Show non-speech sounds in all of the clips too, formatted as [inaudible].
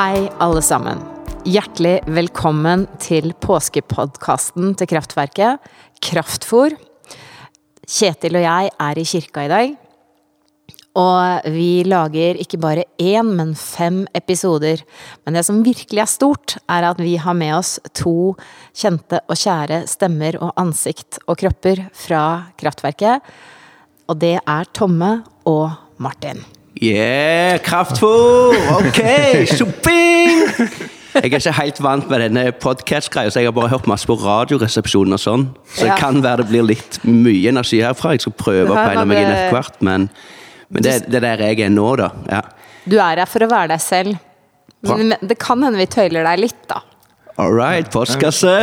Hei, alle sammen. Hjertelig velkommen til påskepodkasten til Kraftverket, Kraftfor. Kjetil og jeg er i kirka i dag. Og vi lager ikke bare én, men fem episoder. Men det som virkelig er stort, er at vi har med oss to kjente og kjære stemmer og ansikt og kropper fra Kraftverket. Og det er Tomme og Martin. Yeah, kraftfôr! Ok, shopping! Jeg er ikke helt vant med denne podkast-greia, så jeg har bare hørt masse på Radioresepsjonen og sånn. Så det Ja. kan være det blir litt mye energi herfra. Jeg skal prøve å peile meg inn etter hvert, men, men det, det er der jeg er nå, da. Ja. Du er her for å være deg selv. Bra. Men det kan hende vi tøyler deg litt, da. All right, postkasse,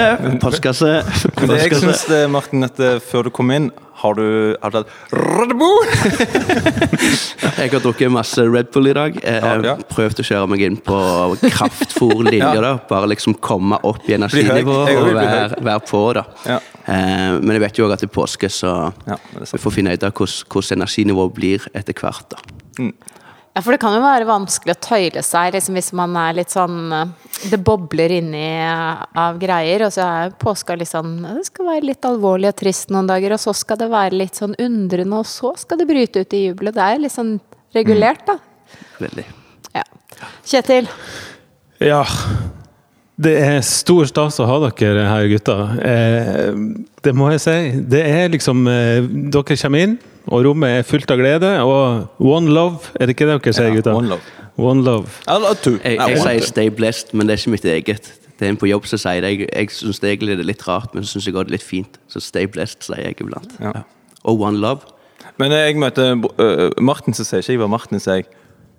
postkasse, Men det jeg postkasse. synes, Martin, at eh, før du kom inn, har du, har du Red Bull? [laughs] Jeg har drukket masse Red Bull i dag. Ja. Prøvd å kjøre meg inn på kraftfôrlinja. [laughs] Ja. da Bare liksom komme opp i energinivå og være, være på. da Ja. eh, Men jeg vet jo òg at det er påske, så Ja, det er vi får finne ut av hvordan, energinivået blir etter hvert. da Ja, for det kan jo være vanskelig å tøyle seg liksom hvis man er litt sånn eh, Det bobler inni eh, av greier, og så er påska litt sånn Det skal være litt alvorlig og trist noen dager, og så skal det være litt sånn undrende, og så skal det bryte ut i jubel. Det er litt sånn regulert, da. Veldig. Ja. Kjetil, Ja. Det er stor stas å ha dere her, gutta. Eh, det må jeg si. Det er liksom eh, Dere kommer inn, og rommet er fullt av glede. Og one love, er det ikke det dere sier, gutta? One love. One love. Two. Jeg, jeg sier 'stay blessed', men det er ikke mitt eget. Det er en på jobb som sier det. Jeg, jeg syns egentlig det er litt rart, men så syns jeg også det er litt fint. Så 'stay blessed' sier jeg iblant. Ja. Og 'one love'. Men jeg møter uh, Martin, så sier ikke jeg hva Martin sier.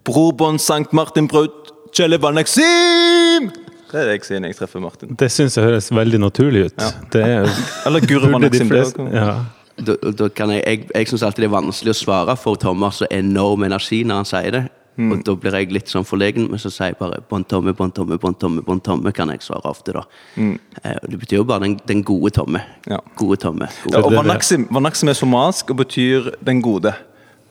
Brobånd Sankt Martin Braut Kjellebaneksim! Det er det jeg sier når jeg treffer Martin. Det syns jeg høres veldig naturlig ut. Ja. Det er Eller de Baneksim. ja. Da, da kan jeg jeg, jeg syns alltid det er vanskelig å svare for Thomas så enorm energi når han sier det. Mm. Og da blir jeg litt sånn forlegen, men så sier jeg bare 'bånn tomme, bånn tomme, bånn tomme', bånn tomme, kan jeg svare ofte, da. Mm. det betyr jo bare den, den gode tomme. Mm. Ja. Gode tomme. Ja, og Vanaksim, Vanaksim er somalsk og betyr 'den gode'.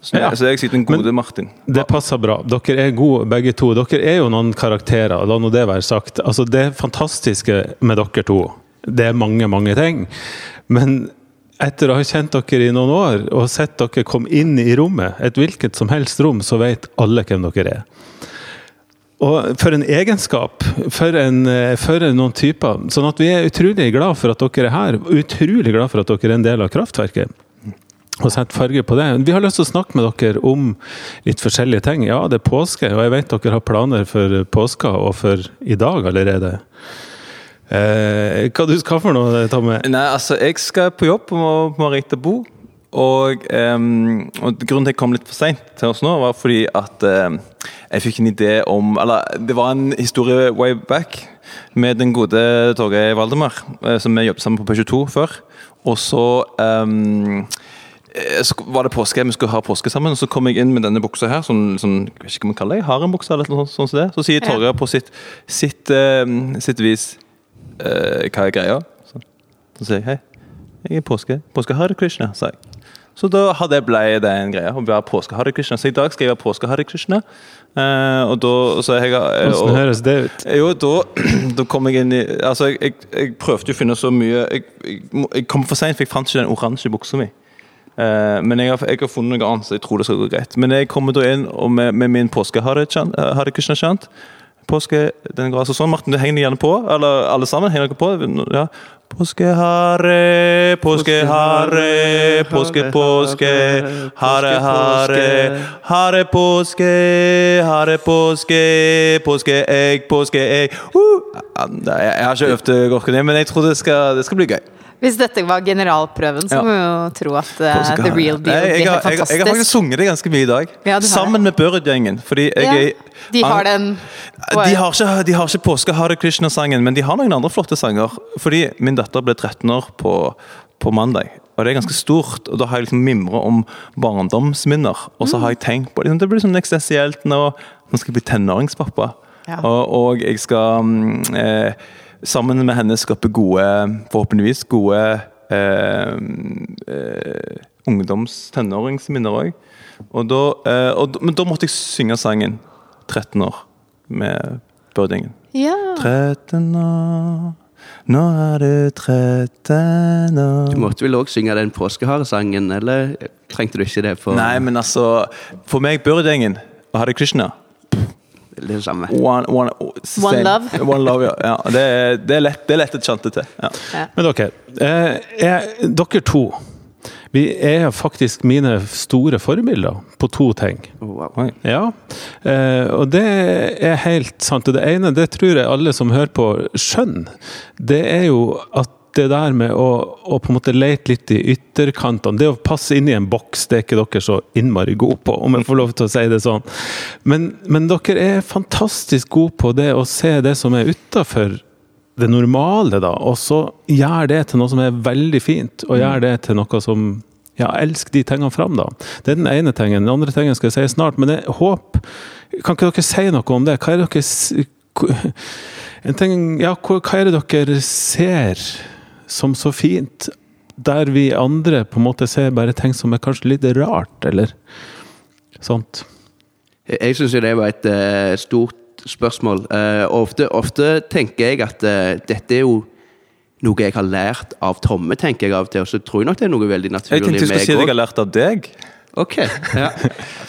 Så, Ja. så jeg sier den gode Men- Martin. Det passer bra. Dere er gode begge to. Dere er jo noen karakterer, la nå det være sagt. Altså, det fantastiske med dere to, det er mange, mange ting. Men etter å ha kjent dere i noen år og sett dere komme inn i rommet, et hvilket som helst rom, så vet alle hvem dere er. Og for en egenskap, for, en, for noen typer. Sånn at vi er utrolig glad for at dere er her. Utrolig glad for at dere er en del av kraftverket. Og sette farge på det. Vi har lyst til å snakke med dere om litt forskjellige ting. Ja, det er påske, og jeg vet dere har planer for påska og for i dag allerede. Eh, hva du skal for noe, Tomme? Nei, altså, jeg skal på jobb på Marita Bo. Og, um, og grunnen til at jeg kom litt for seint til oss nå, var fordi at um, jeg fikk en idé om Eller det var en historie way back med den gode Torgeir Valdemar, eh, som vi jobbet sammen på P22 før. Og så så var det påske, vi skulle ha påske sammen, og så kom jeg inn med denne buksa her. Sånn, sånn jeg vet ikke hva man kaller det, harenbuksa eller noe sånt. sånt som det. Så sier. Torgeir på sitt, sitt, sitt vis eh, Hva er greia? Så, så sier jeg hei, jeg er påske. Påske Hare Krishna, sa jeg. Så da hadde jeg ble det en greie å være påske Hare Krishna. Så i dag skal jeg være påske Hare Krishna. Eh, og da så jeg, eh, Hvordan høres det ut? jo, da, [clears throat] da kom jeg inn i Altså, jeg, jeg, jeg prøvde å finne så mye Jeg, jeg, kom for seint, for jeg fant ikke den oransje buksa mi. Eh, men jeg har, jeg har funnet noe annet, så jeg tror det skal gå greit. Men jeg kommer da inn og med, med min påske Hare Chan- eh, Krishna-chant. Påske den går altså sånn. Martin, du henger gjerne på. Eller alle sammen henger dere på. Ja. Påske påskehare, påske påske hare hare, hare påske, hare påske, påskeegg, påskeegg. Uh! Jeg har ikke øvd godt, men jeg tror det skal, det skal bli gøy. Hvis dette var generalprøven, så må vi jo tro at uh, the real deal Nei, jeg, blir helt fantastisk. jeg, jeg har faktisk sunget det ganske mye i dag. Ja, det. Sammen med Børud-gjengen. Fordi jeg de har den De har ikke, de har ikke påske Hare Krishna-sangen, men de har noen andre flotte sanger. Fordi min datter ble 13 år på, på mandag, og det er ganske stort. Og da har jeg liksom mimra om barndomsminner, og så har jeg tenkt på det. Det blir sånn eksistensielt nå. Nå skal jeg bli tenåringspappa. Ja. Og, og jeg skal mm, eh, sammen med henne skape gode, forhåpentligvis gode eh, eh, ungdoms-tenåringsminner òg. Eh, men da måtte jeg synge sangen 13 år med Birdingen. Ja. 13 år, nå er du 13 år Du måtte vel òg synge den påskeharesangen, eller trengte du ikke det? for Nei, men altså For meg, Birdingen og Hare Krishna Det samme. One, one, one love. [laughs] One love, ja. ja det, er, det, er lett, det er lett et kjente til. Ja. Men dere, eh, er, dere to vi er faktisk mine store forbilder på to ting. Oh, wow. Ja, eh, og det er helt sant. Og det ene, det tror jeg alle som hører på, skjønner. Det er jo at det der med å, å på en måte lete litt i ytterkantene, det å passe inn i en boks, det er ikke dere så innmari gode på, om jeg får lov til å si det sånn. Men, men dere er fantastisk gode på det å se det som er utafor det normale, da, og så gjør det til noe som er veldig fint, og gjør det til noe som ja, elsk de tingene fram, da. Det er den ene tingen. Den andre tingen skal jeg si snart, men jeg håper Kan ikke dere si noe om det? Hva er det dere [laughs] en ting, ja, hva er det dere ser som så fint, der vi andre på en måte ser bare ting som er kanskje litt rart, eller sånt? Jeg syns jo det var et uh, stort spørsmål. Uh, ofte, ofte tenker jeg at uh, dette er jo noe jeg har lært av Tomme, tenker jeg av og til. Og så tror jeg nok det er noe veldig naturlig Jeg tenkte jeg skulle si at jeg har lært av deg. Ok, ja.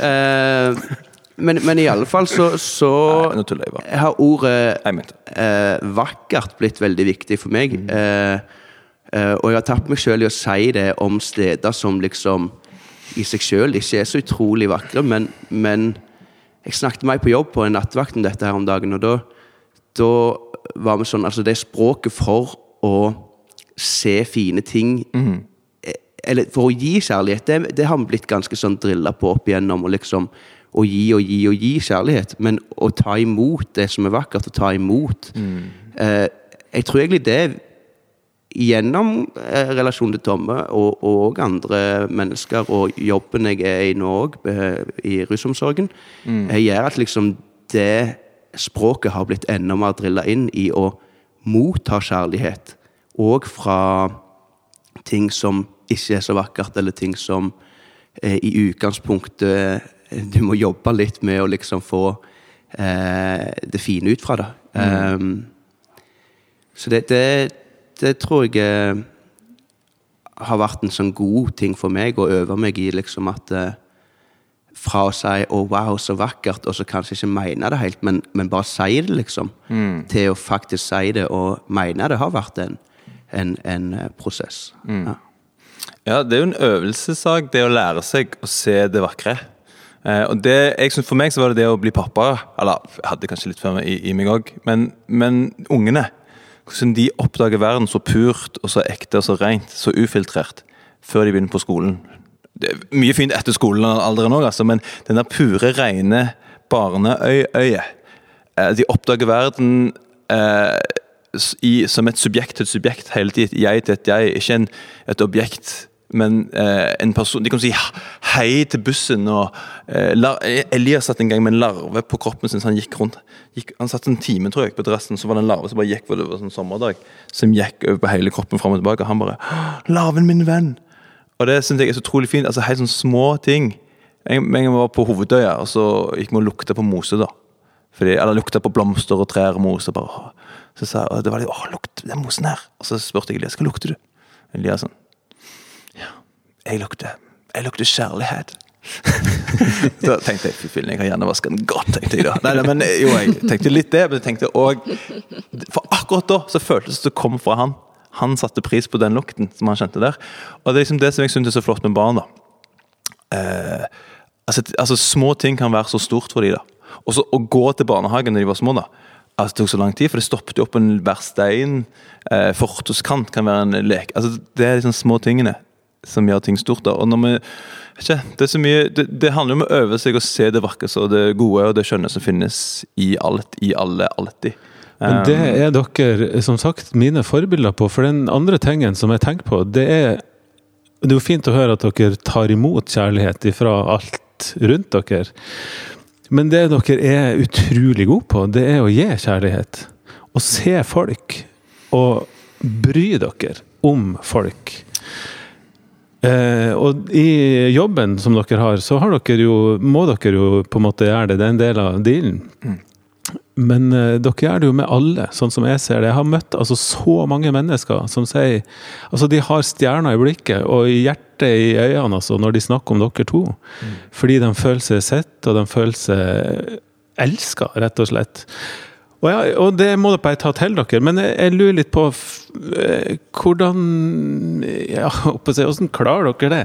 uh, men, men i alle fall så, så Nei, nå tuller jeg bare. har ordet uh, eh, vakkert blitt veldig viktig for meg. Mm. eh, og jeg har tatt meg sjøl i å si det om steder som liksom i seg sjøl ikke er så utrolig vakre, men, men jeg snakket meg på jobb på en nattvakt om dette her om dagen, og da, da var vi sånn Altså, det er språket for å se fine ting eh, Eller for å gi kjærlighet, det, det har vi blitt ganske sånn drilla på opp igjennom. og liksom å gi og gi og gi kjærlighet, men å ta imot det som er vakkert, å ta imot eh, Jeg tror egentlig det gjennom eh, relasjonen til Tomme og, og andre mennesker og jobben jeg er i nå òg, i rusomsorgen, eh, gjør at liksom det språket har blitt enda mer drilla inn i å motta kjærlighet. Og fra ting som ikke er så vakkert, eller ting som eh, i utgangspunktet eh, du må jobbe litt med å liksom få eh, det fine ut fra det. Um, så det, det, det tror jeg eh, har vært en sånn god ting for meg, å øve meg i liksom at eh, Fra å si 'å, wow, så vakkert', og så kanskje ikke mene det helt, men, men bare si det, liksom, til å faktisk si det og mene det, har vært en, en, en prosess. prosess. Ja. Ja, det er jo en øvelsessak, det å lære seg å se det vakre. Eh, og det, jeg synes For meg så var det det å bli pappa Eller jeg hadde kanskje litt før meg i, i meg òg, men, men ungene Hvordan de oppdager verden så purt og så ekte og så rent, så ufiltrert, før de begynner på skolen. Det er mye fint etter skolealderen òg, altså, men den der pure, rene barneøyet eh, De oppdager verden eh, i, som et subjekt til et subjekt hele tiden. Jeg til et jeg, ikke en, et objekt. Men eh, en person De kan si hei til bussen. og eh, lar, Elias satt en gang med en larve på kroppen sin, så han gikk rundt. Gikk, han satt en time tror jeg, på dressen, så var det en larve som bare gikk det var sånn sommerdag. Som gikk over på hele kroppen fram og tilbake. og Han bare 'Larven, min venn!' Og det synes jeg er så utrolig fint. altså Helt sånne små ting. Jeg, jeg var på Hovedøya, og så gikk vi og lukta på mose. da fordi, Eller lukta på blomster og trær og mose. bare, Så sa jeg, det var litt, åh, lukt den mosen her. Og så spurte jeg Elias hva lukter du. Elias sånn jeg lukter Jeg lukter kjærlighet. [laughs] så tenkte jeg fy jeg har gjerne den godt, tenkte jeg da. Nei, nei, men jo, jeg tenkte litt det, men jeg tenkte òg For akkurat da så føltes det som det kom fra han. Han satte pris på den lukten som han kjente der. Og det er liksom det som jeg syns er så flott med barn. da eh, altså, altså Små ting kan være så stort for dem da. Og Å gå til barnehagen når de var små, da altså, det tok så lang tid, for det stoppet jo opp en hver stein. Eh, Fortauskant kan være en lek. Altså, Det er liksom små tingene som gjør ting stort. da Og når vi ikke, det, så mye, det, det handler om å øve seg å se det vakreste og det gode og det skjønne som finnes i alt, i alle, alltid. Men det er dere som sagt mine forbilder på. For den andre tingen som jeg tenker på, det er Det er jo fint å høre at dere tar imot kjærlighet fra alt rundt dere. Men det dere er utrolig gode på, det er å gi kjærlighet. Å se folk. Og bry dere om folk. Eh, og i jobben som dere har, så har dere jo, må dere jo på en måte gjøre det. Det er en del av dealen. men eh, dere gjør det jo med alle, sånn som jeg ser det. Jeg har møtt altså, så mange mennesker som sier Altså, de har stjerner i blikket og i hjertet i øynene altså, når de snakker om dere to. Fordi de føler seg sett, og de føler seg elska, rett og slett. Og, ja, og det må dere bare ta til dere. Men jeg, jeg lurer litt på eh, hvordan ja, [laughs] Hvordan klarer dere det?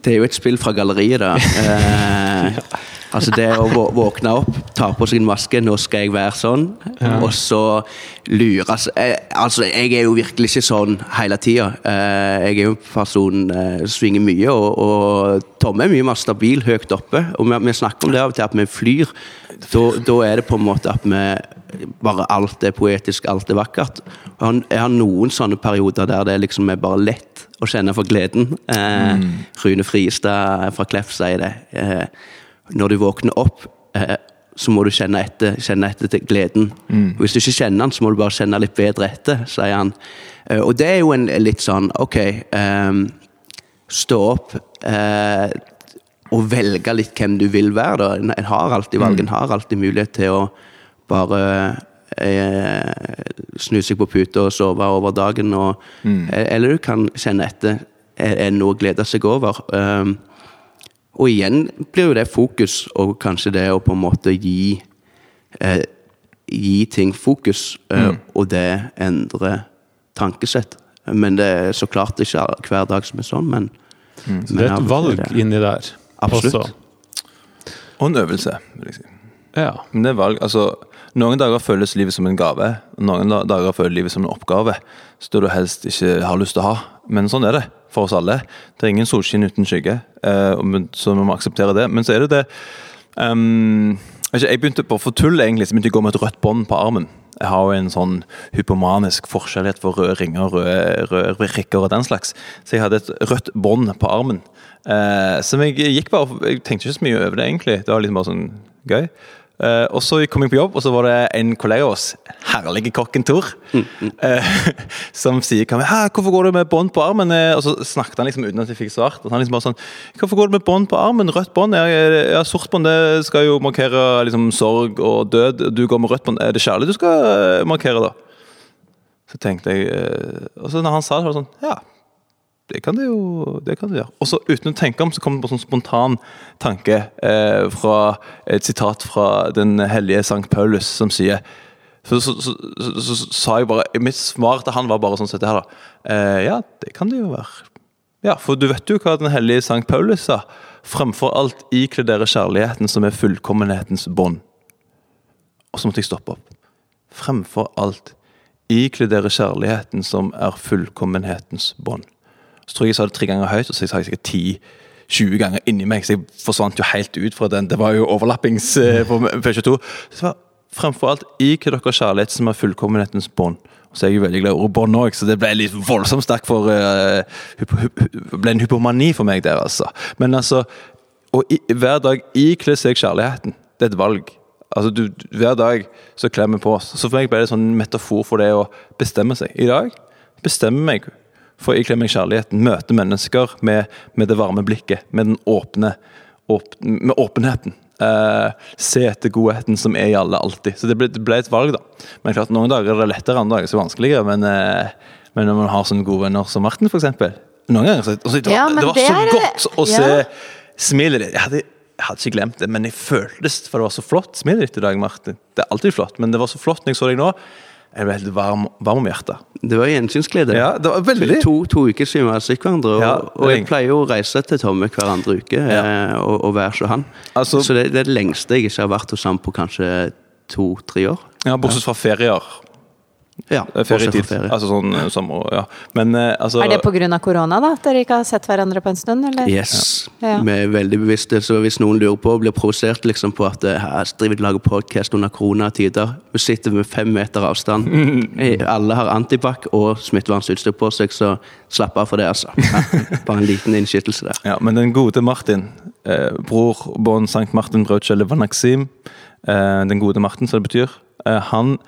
Det er jo et spill fra galleriet, da. [laughs] Eh, altså det å våkne opp, ta på seg en maske 'Nå skal jeg være sånn', og så lure altså, altså, jeg er jo virkelig ikke sånn hele tida. Eh, jeg er jo en person eh, svinger mye, og, og Tomme er mye mer stabil høyt oppe. Og vi, vi snakker om det av og til, at vi flyr. Da, da er det på en måte at vi bare alt er poetisk, alt er vakkert. Og han- jeg har noen sånne perioder der det liksom er bare lett å kjenne for gleden. Eh, Rune Friestad fra Kleff sier det. Eh, når du våkner opp, eh, så må du kjenne etter, kjenne etter til gleden. Mm. Hvis du ikke kjenner den, så må du bare kjenne litt bedre etter, sier han. Eh, og det er jo en litt sånn OK eh, Stå opp eh, og velge litt hvem du vil være. Da. En, en har alltid valg, en har alltid mulighet til å bare eh, snu seg på puta og sove over dagen. Og, mm. Eller du kan kjenne etter. Er er det noe å glede seg over? Um, og igjen blir jo det fokus, og kanskje det å på en måte gi eh, Gi ting fokus, eh, og det endrer tankesett. Men det er så klart ikke hver dag som er sånn, men, Så det er et valg inni der. Absolutt. også. Og en øvelse, vil jeg si. Ja. Men det er valg, altså Noen dager føles livet som en gave, noen dager føles livet som en oppgave. Så du helst ikke har lyst til å ha. Men sånn er det for oss alle. Det er ingen solskinn uten skygge, eh, så vi må akseptere det. Men så er det det um, Jeg begynte på for tull egentlig, så begynte jeg å gå med et rødt bånd på armen. Jeg har jo en sånn hypomanisk forskjellighet for røde ringer, røde, røde rikker og den slags. Så jeg hadde et rødt bånd på armen. Eh, som jeg gikk bare Jeg tenkte ikke så mye over det, egentlig. Det var liksom bare sånn gøy. Eh, og så kom jeg på jobb, og så var det en kollega av oss, herlige kokken Tor, eh, [laughs] som sier kan vi, 'Hvorfor går du med bånd på armen?' Eh, Og så snakket han liksom uten at jeg fikk svart. Og han liksom bare sånn 'Hvorfor går du med bånd på armen? Rødt bånd? Ja, sort bånd det skal jo markere liksom sorg og død. Du går med rødt bånd. Er det kjærlighet du skal markere, da?' Så tenkte jeg Og så når han sa det, så var det sånn Ja, det kan det jo det kan det gjøre. Og så uten å tenke om, så kom det en sånn spontan tanke eh, fra et sitat fra den hellige Sankt Paulus, som sier så, så, så, så sa jeg bare Mitt svar til han var bare sånn som dette her, da. Eh, ja, det kan det jo være. Ja, for du vet jo hva den hellige Sankt Paulus sa. Fremfor alt ikle dere kjærligheten som er fullkommenhetens bånd. Og så måtte jeg stoppe opp. Fremfor alt ikle dere kjærligheten som er fullkommenhetens bånd. Så tror jeg jeg sa det tre ganger høyt, og så sa jeg sikkert ti. 20 ganger inni meg. Så jeg forsvant jo helt ut fra den. Det var jo overlappings eh, på [laughs] P22. Så var fremfor alt ikke dere kjærlighet som er fullkommenhetens bånd. Så er jeg jo veldig glad i ordet bånd òg, så det ble litt voldsomt sterkt for uh, ble en hypomani for meg der, altså. Men altså å hver dag ikle seg kjærligheten, det er et valg. Altså, du, Hver dag så kler vi på oss. Så for meg ble det sånn metafor for det å bestemme seg. I dag bestemmer meg for i klemming meg kjærligheten. Møte mennesker med, med det varme blikket, med den åpne åp, med åpenheten. Eh, se etter godheten som er i alle, alltid. Så det ble, det ble et valg, da. Men klart, noen dager er det lettere, andre dager er det vanskeligere. Men, eh, men når man har sånne gode venner som Martin, f.eks. Noen ganger så, altså, det, var, Ja, det var så er- godt å ja. se smilet ditt. Jeg hadde, jeg hadde ikke glemt det, men jeg føltes For det var så flott smilet ditt i dag, Martin. Det er alltid flott, men det var så flott når jeg så deg nå. Jeg ble helt varm, varm om hjertet. Det var gjensynsglede. Ja, det var veldig. To, to uker siden vi har sett hverandre, og, Ja, og jeg pleier jo å reise til Tomme hver andre uke Ja. eh, og, og være som han. Altså- så det, det er det lengste jeg ikke har vært hos ham på kanskje to-tre år. Ja, Bortsett fra ferier. Ja, Eh, Ferietid. ferie. Altså sånn eh, sommer, ja. Men eh, altså Er det pga. korona, da? At dere ikke har sett hverandre på en stund? Eller? Yes. Ja. Vi er veldig bevisste, så hvis noen lurer på og blir provosert liksom, på at jeg driver og lager podkast under koronatider Vi sitter med fem meter avstand. [laughs] Alle har antibac og smittevernutstyr på seg, så slapp av for det, altså. Ja, [laughs] [laughs] bare en liten innskytelse der. Ja, men den gode Martin, eh, bror Bon Sankt Martin Brødkjelle Vanaksim, eh, den gode Martin, som det betyr, eh, han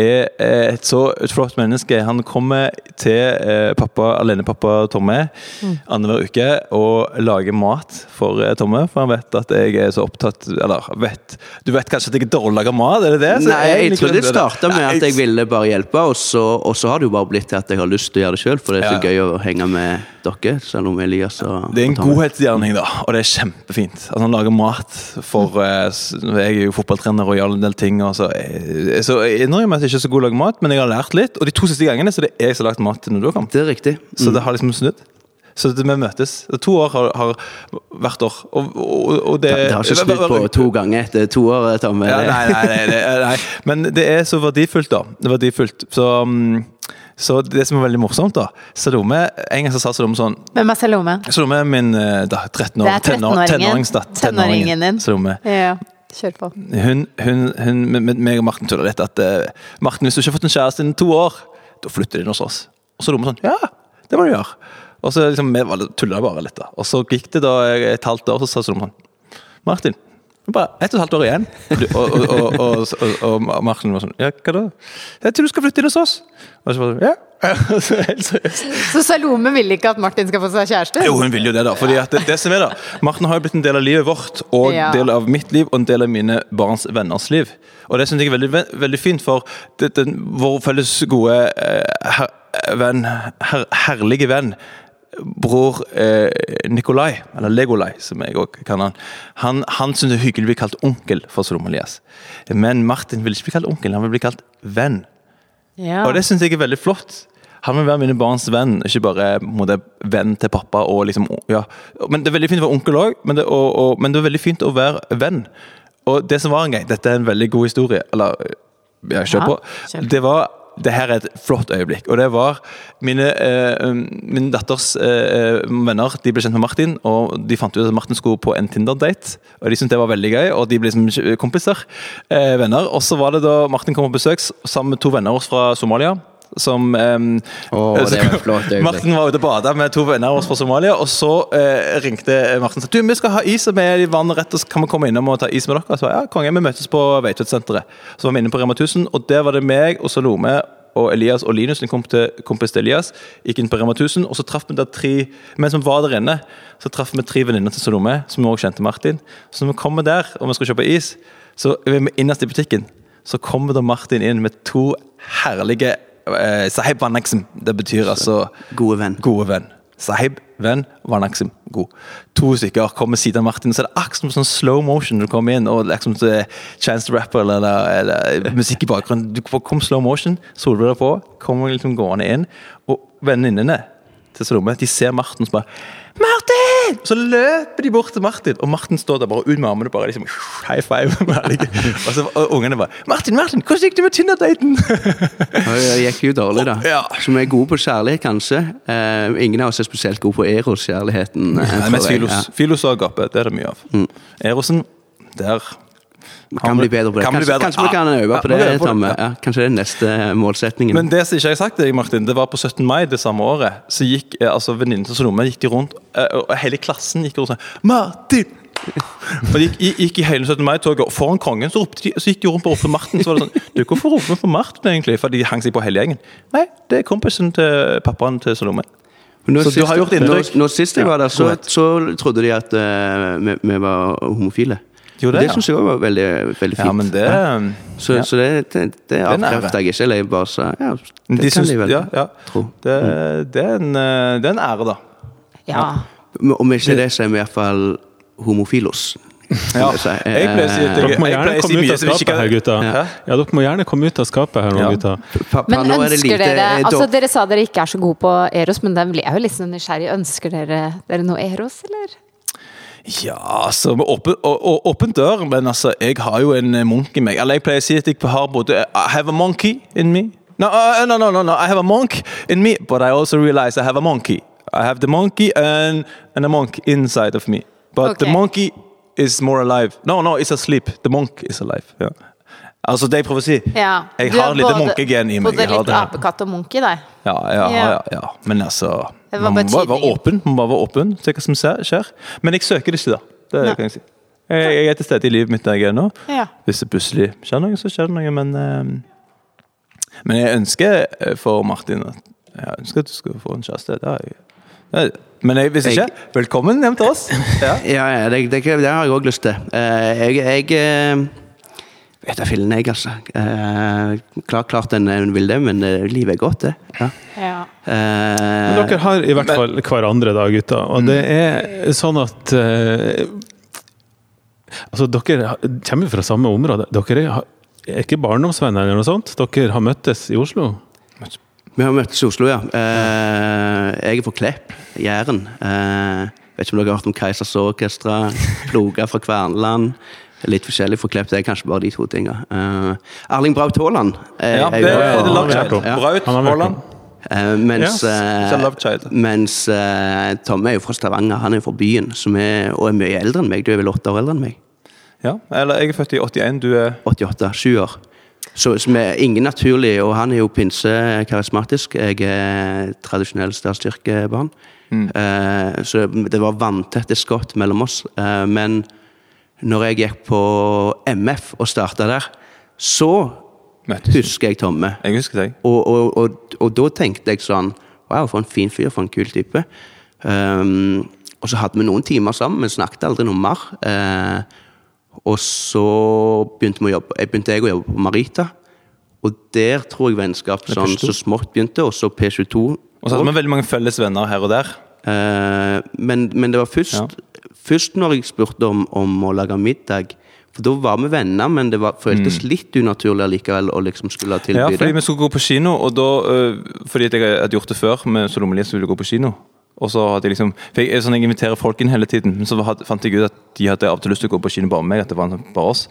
er eh, et så et flott menneske. Han kommer til eh, pappa, alenepappa Tomme annenhver uke og lager mat for eh, Tomme. For han vet at jeg er så opptatt Eller vet Du vet kanskje at jeg er dårlig til å lage mat? Er det det? Så Nei, jeg jeg tror det. starta med at jeg ville bare hjelpe, og så, og så har det jo bare blitt til at jeg har lyst til å gjøre det sjøl, for det er så Ja. gøy å henge med dere, selv om Elias og Det er en godhetsgjerning, da, og det er kjempefint. Altså, han lager mat for eh, Jeg er jo fotballtrener og gjør en del ting. Og så, jeg, så jeg innrømmer at jeg ikke er så god til å lage mat, men jeg har lært litt. Og de to siste gangene så det er jeg som har lagt mat når du har kommet. Det er riktig. Så Mm. det har liksom snudd. Så det, vi møtes. To år har, har hvert år. Og, og, og det, Det har ikke snudd på to ganger etter to år, Tom. ja, nei, nei, nei, nei. Men det er så verdifullt, da. Det er verdifullt. Så, mm, så det som er veldig morsomt, da Salome En gang så sa Salome sånn Hvem er Salome? Salome er min eh, da, 13 år, Det er tenår- 13-åringen. Tenåringen din. Salome. Ja, kjør på. Hun, hun, hun med, meg og Martin tuller litt at uh, Martin, hvis du ikke har fått en kjæreste innen to år, da flytter du inn hos oss. Og Salome sånn Ja, det må du gjøre. Og så liksom, vi tulla bare litt, da. Og så gikk det da et halvt år, så sa Salome sånn Martin, bare ett og et halvt år igjen. Og, og, og, og, og, og, og Martin var sånn Ja, hva da? Jeg tror du skal flytte inn hos oss. Og så var det, ja. [laughs] Så helt seriøst. Så Salome vil ikke at Martin skal få seg kjæreste? Jo, hun vil jo det, da. Fordi at det, det som er da Martin har jo blitt en del av livet vårt, og en Ja. del av mitt liv, og en del av mine barns venners liv. Og det syns jeg er veldig, veldig fint, for det, den, vår felles gode eh, her, venn, her, herlige venn, bror eh, Nikolai, eller Legolai, som jeg òg kan han, han, han syns det er hyggelig å bli kalt onkel for Solom Elias. Men Martin vil ikke bli kalt onkel, han vil bli kalt venn. Ja. Og det syns jeg er veldig flott. Han vil være mine barns venn, ikke bare måte, venn til pappa. Og liksom, ja. men Det er veldig fint å være onkel òg, men, men det er veldig fint å være venn. Og det som var en gang, dette er en veldig god historie, eller ja, kjør Ja, på. kjør. Det var det her er et flott øyeblikk. Og det var mine, eh, um, min datters eh, venner de ble kjent med Martin, og de fant ut at Martin skulle på en Tinder-date. Og De syntes det var veldig gøy, og de ble som kompiser. Eh, venner. Og så var det da Martin kom på besøk sammen med to venner fra Somalia. Som um, oh, det var. [laughs] Martin var ute og bada med to venner av oss fra Somalia, og så uh, ringte Martin og sa du, vi skal ha is med i vannet rett, og så kan vi komme innom og ta is med dere. Så ja, konge, vi møtes på Veitvet-senteret. Så var vi inne på Rema 1000, og der var det meg og Salome og Elias og Linus, kompis til, kompis til Elias, gikk inn på Rema 1000, og så traff vi der tre Mens vi var der inne, så traff vi tre venninner til Salome, som også kjente Martin. Så når vi kommer der, og vi skal kjøpe is, så er vi innerst i butikken, så kommer da Martin inn med to herlige eh, Sahib Vanaksim. Det betyr altså Gode venn. Gode venn. Sahib, venn, Vanaksim, god. To stykker kommer siden av Martin, så er det akkurat som sånn slow motion når du kommer inn. og liksom er Chance the Rapper eller, eller, eller musikk i bakgrunnen. Du kom slow motion, solbriller på, kommer liksom gående inn. Og venninnene til Salome de ser Martin så bare Martin! Så løper de bort til Martin, og Martin står der bare ut med armene. bare liksom [laughs] high five. [laughs] og så og ungene bare 'Martin, Martin, hvordan gikk det med Tinder-daten?' [laughs] Det gikk jo dårlig, da. Ja. Så vi er gode på kjærlighet, kanskje. Eh, ingen av oss er spesielt gode på Eros-kjærligheten. eh, Det er mest filos, Ja. filos og agape. Det er det mye av. Erosen, der Vi kan bli bedre på det. Kan Kanskje, bedre. kanskje vi kan øve Ja, på det, øver på det, ja. Ja, kanskje det er neste målsetningen. Men det som ikke jeg har sagt deg, Martin, det var på 17. mai det samme året. Så gikk eh, altså venninnen til Salome gikk de rundt, eh, og hele klassen gikk rundt sånn 'Martin!' Og de gikk, gikk i hele 17. mai-toget foran kongen, så, ropte de, så gikk de rundt og ropte Martin. Så var det sånn 'Du, hvorfor roper vi på Martin, egentlig?' For de hang seg på hele gjengen. Nei, det er kompisen til pappaen til Salome. Nå Så du har gjort inntrykk? Nå, nå sist jeg var der, så, så trodde de at uh, vi, vi var homofile. Jo, det, det ja. syns jeg òg var veldig, veldig fint. Ja, men det Så, ja. så det, det, det er avkrefter jeg ikke. Eller jeg bare sa ja, det de kan syns, de vel ja, ja. tro. Det, det, er en, eh, det er en ære, da. Ja. Om ikke det, så er vi iallfall homofilos. Ja, jeg pleier å si at Eh, Dere må gjerne komme ut av skapet her, gutta. Ja, dere må gjerne komme ut av skapet her nå, gutta. Men er ønsker dere altså Dere sa dere ikke er så gode på Eros, men da blir jeg jo litt liksom nysgjerrig. Ønsker dere, dere noe Eros, eller? Ja, altså åpen, åpen dør, men altså, jeg har jo en eh, munk i meg. Eller jeg pleier å si at jeg har både I have a monkey in me. No, uh, no, no, no, no, I have a monk in me, but I also realize I have a monkey. I have the monkey and, and a monk inside of me. But the Ok. monkey is more alive. No, no, it's asleep. The monk is alive. Ja. Altså, det jeg prøver å si Ja. Jeg har litt munkegen i meg. Både litt det. apekatt og munk i deg. Ja, ja, Ja. ja, ja. Men altså Man må bare være åpen. Man må bare være åpen se hva som skjer-. Men jeg søker det ikke, da. Det kan jeg si. Jeg, jeg er til stede i livet mitt der jeg er nå. Ja. Hvis det plutselig skjer noe, så skjer det noe, men eh, Men jeg ønsker eh, for Martin at jeg ønsker at du skal få en kjæreste. Det har jeg. Men jeg, hvis ikke, velkommen hjem til oss. [laughs] Ja. Ja, ja det, det, det har jeg òg lyst til. Eh, jeg jeg eh, vet da fillen, jeg, altså. Eh, klart, klart en, en vil det, men eh, livet er godt, det. Ja. Ja. Eh, Men dere har i hvert fall hverandre, da, gutta. Og det er sånn at eh, Altså, dere kommer fra samme område. Dere er, er ikke barndomsvenner eller noe sånt? Dere har møttes i Oslo? Vi har møttes i Oslo, ja. Eh, jeg er fra Klepp, Jæren. Eh, vet ikke om dere har hørt om Keisers Orkestra, Ploga fra Kverneland. Litt forskjellig forklept. Det er kanskje bare de to tinga. Uh, Erling Braut Haaland. Ja, er det er det Love Child. Braut Haaland. Eh, mens Yes, eh, child. mens eh, Tom er jo fra Stavanger, han er jo fra byen, som er, og er mye eldre enn meg. Du er vel åtte år eldre enn meg? Ja, eller jeg er født i 81, du er 88, sju år. Så, som er ingen naturlig, og han er jo pinse karismatisk. Jeg er tradisjonell sterkstyrkebarn. Eh, så det var vanntette skott mellom oss. Eh, men når jeg gikk på MF og starta der, så møttes. husker jeg Tomme. Jeg husker deg. Og, og, og, og da tenkte jeg sånn Wow, for en fin fyr, for en kul type. Um, og så hadde vi noen timer sammen, men snakket aldri noe mer. Uh, og så begynte jobbe, jeg begynte jeg å jobbe på Marita. Og der tror jeg vennskap sånn, så smått begynte, og så P22. Og så hadde vi veldig mange felles venner her og der. Uh, men, men det var først, Ja. Først når jeg spurte om, om å lage middag. For da var vi venner, men det var, føltes litt unaturlig allikevel å liksom skulle tilby det. Ja, fordi vi skulle gå på kino, og da øh, Fordi jeg hadde gjort det før med Solomeli, så ville jeg gå på kino. Og så hadde jeg liksom For jeg, sånn, jeg inviterer folk inn hele tiden, men så hadde, fant jeg ut at de hadde av og til lyst til å gå på kino bare med meg. At det var bare oss.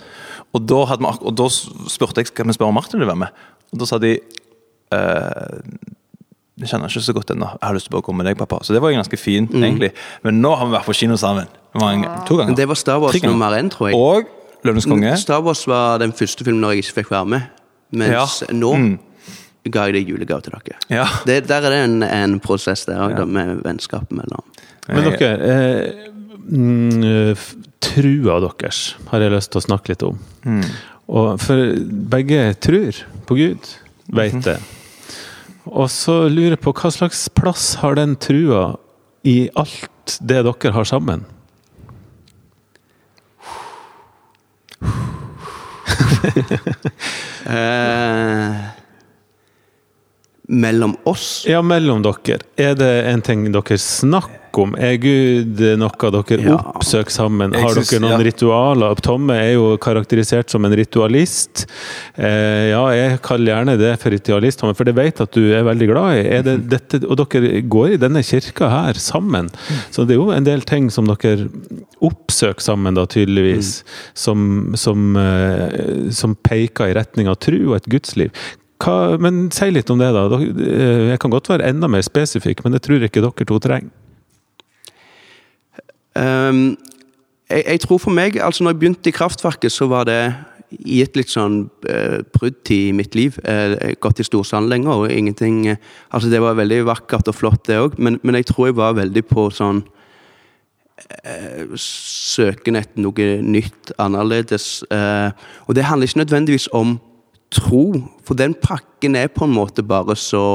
Og da, hadde vi, og da spurte jeg skal vi spørre om Martin vil være med. Og da sa de eh, Jeg kjenner ikke så godt ennå. Jeg har lyst til å komme gå med deg, pappa. Så det var jo ganske fint, egentlig. Men nå har vi vært på kino sammen. Mange, to ganger. Det var Star Wars nummer én, tror jeg. Og Løvenes konge. Star Wars var den første filmen når jeg ikke fikk være med. Mens Ja. nå Mm. ga jeg det julegave til dere. Ja. Det, der er det en, en prosess der da, med vennskap mellom Men dere, eh, mm, eh, trua deres har jeg lyst til å snakke litt om. Og for begge tror på Gud, vet det. Og så lurer jeg på hva slags plass har den trua i alt det dere har sammen? eh, Mellom oss Ja, mellom dere. Er det en ting dere snakker om? Er Gud noe dere Ja. oppsøker sammen? Har synes- dere noen ja. ritualer? Tomme er jo karakterisert som en ritualist. Eh, ja, jeg kaller gjerne det for ritualist, Tomme, for det vet at du er veldig glad i. Det dette, og dere går i denne kirka her sammen. Så det er jo en del ting som dere oppsøker sammen, da, tydeligvis, som, som, eh, som peker i retning av tro og et gudsliv. Hva, men si litt om det, da. Eh, Jeg kan godt være enda mer spesifikk, men det tror jeg ikke dere to trenger. Ehm, jeg, jeg tror for meg, altså når jeg begynte i Kraftverket, så var det i et litt sånn uh, bruddtid i mitt liv. Uh, jeg gått i Storsand lenger, og ingenting uh, Altså, det var veldig vakkert og flott, det òg, men, men jeg tror jeg var veldig på sånn uh, Søken etter noe nytt, annerledes. Uh, og det handler ikke nødvendigvis om tro, for den pakken er på en måte bare så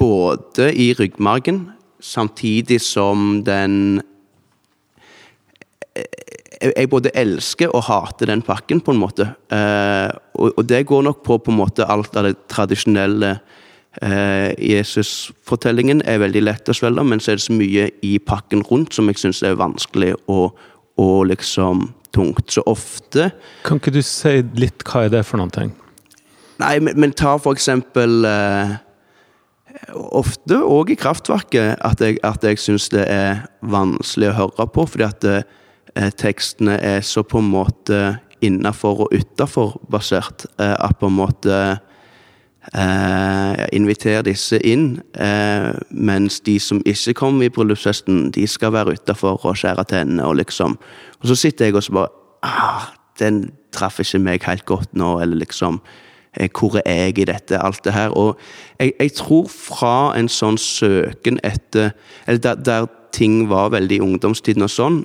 Både i ryggmargen, samtidig som den jeg, jeg både elsker og hater den pakken, på en måte. Eh, og, og det går nok på på en måte alt av det tradisjonelle eh, Jesus-fortellingen er veldig lett å svelge, men så er det så mye i pakken rundt som jeg syns er vanskelig og, og liksom tungt. Så ofte Kan ikke du si litt hva er det for noen ting? Nei, men, men ta for eksempel eh, Ofte, òg i kraftverket, at jeg, at jeg syns det er vanskelig å høre på. Fordi at eh, tekstene er så på en måte innafor og utafor basert. Eh, at på en måte eh, inviterer disse inn. Eh, mens de som ikke kommer i bryllupsfesten, de skal være utafor og skjære tennene og liksom Og så sitter jeg og så bare ah, Den traff ikke meg helt godt nå, eller liksom hvor er jeg i dette, alt det her. Og jeg, jeg tror fra en sånn søken etter Eller der, der ting var veldig i ungdomstiden og sånn,